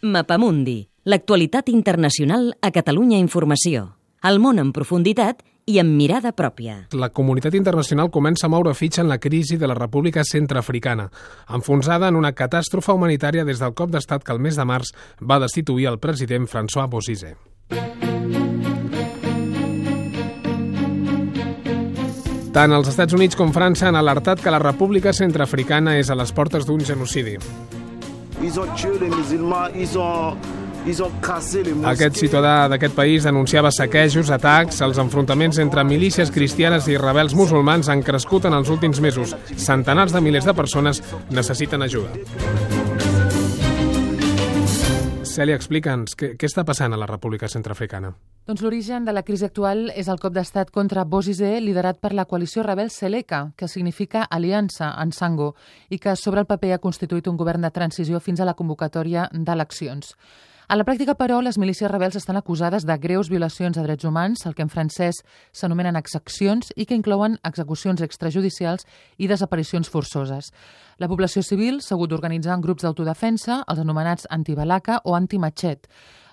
Mapamundi, l'actualitat internacional a Catalunya Informació. El món en profunditat i amb mirada pròpia. La comunitat internacional comença a moure fitxa en la crisi de la República Centroafricana, enfonsada en una catàstrofe humanitària des del cop d'estat que el mes de març va destituir el president François Bozizé. Tant els Estats Units com França han alertat que la República Centroafricana és a les portes d'un genocidi. Ils ont tué les musulmans, ils ont. Aquest ciutadà d'aquest país denunciava saquejos, atacs, els enfrontaments entre milícies cristianes i rebels musulmans han crescut en els últims mesos. Centenars de milers de persones necessiten ajuda. Cèlia, explica'ns, què, què està passant a la República Centroafricana? Doncs l'origen de la crisi actual és el cop d'estat contra Bozizé liderat per la coalició rebel Seleka, que significa aliança en Sango i que sobre el paper ha constituït un govern de transició fins a la convocatòria d'eleccions. A la pràctica, però, les milícies rebels estan acusades de greus violacions a drets humans, el que en francès s'anomenen exaccions i que inclouen execucions extrajudicials i desaparicions forçoses. La població civil s'ha hagut d'organitzar en grups d'autodefensa, els anomenats antibalaca o antimachet.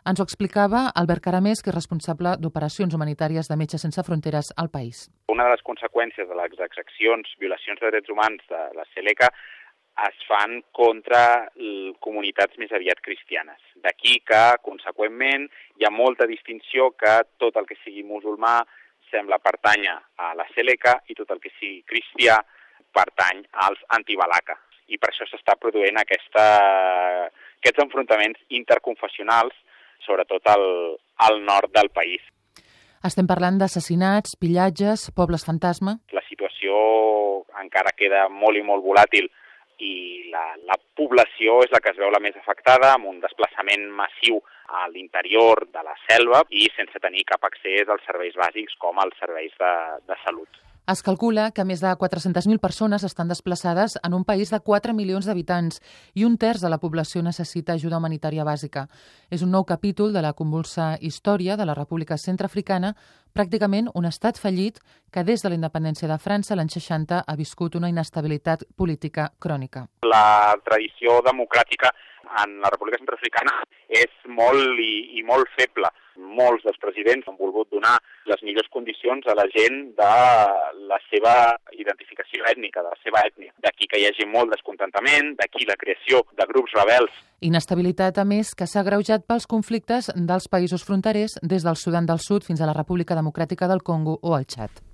Ens ho explicava Albert Caramés, que és responsable d'operacions humanitàries de Metges Sense Fronteres al país. Una de les conseqüències de les exaccions, violacions de drets humans de la Seleca es fan contra comunitats més aviat cristianes. D'aquí que, conseqüentment, hi ha molta distinció que tot el que sigui musulmà sembla pertànyer a la Seleca i tot el que sigui cristià pertany als antibalaca. I per això s'està produint aquesta, aquests enfrontaments interconfessionals, sobretot al, al nord del país. Estem parlant d'assassinats, pillatges, pobles fantasma... La situació encara queda molt i molt volàtil i la, la població és la que es veu la més afectada, amb un desplaçament massiu a l'interior de la selva i sense tenir cap accés als serveis bàsics com als serveis de, de salut. Es calcula que més de 400.000 persones estan desplaçades en un país de 4 milions d'habitants i un terç de la població necessita ajuda humanitària bàsica. És un nou capítol de la convulsa història de la República Centroafricana, pràcticament un estat fallit que des de la independència de França l'any 60 ha viscut una inestabilitat política crònica. La tradició democràtica en la República Centroafricana és molt i, i molt feble molts dels presidents han volgut donar les millors condicions a la gent de la seva identificació ètnica, de la seva ètnia. D'aquí que hi hagi molt descontentament, d'aquí la creació de grups rebels. Inestabilitat, a més, que s'ha greujat pels conflictes dels països fronterers des del Sudan del Sud fins a la República Democràtica del Congo o el Txad.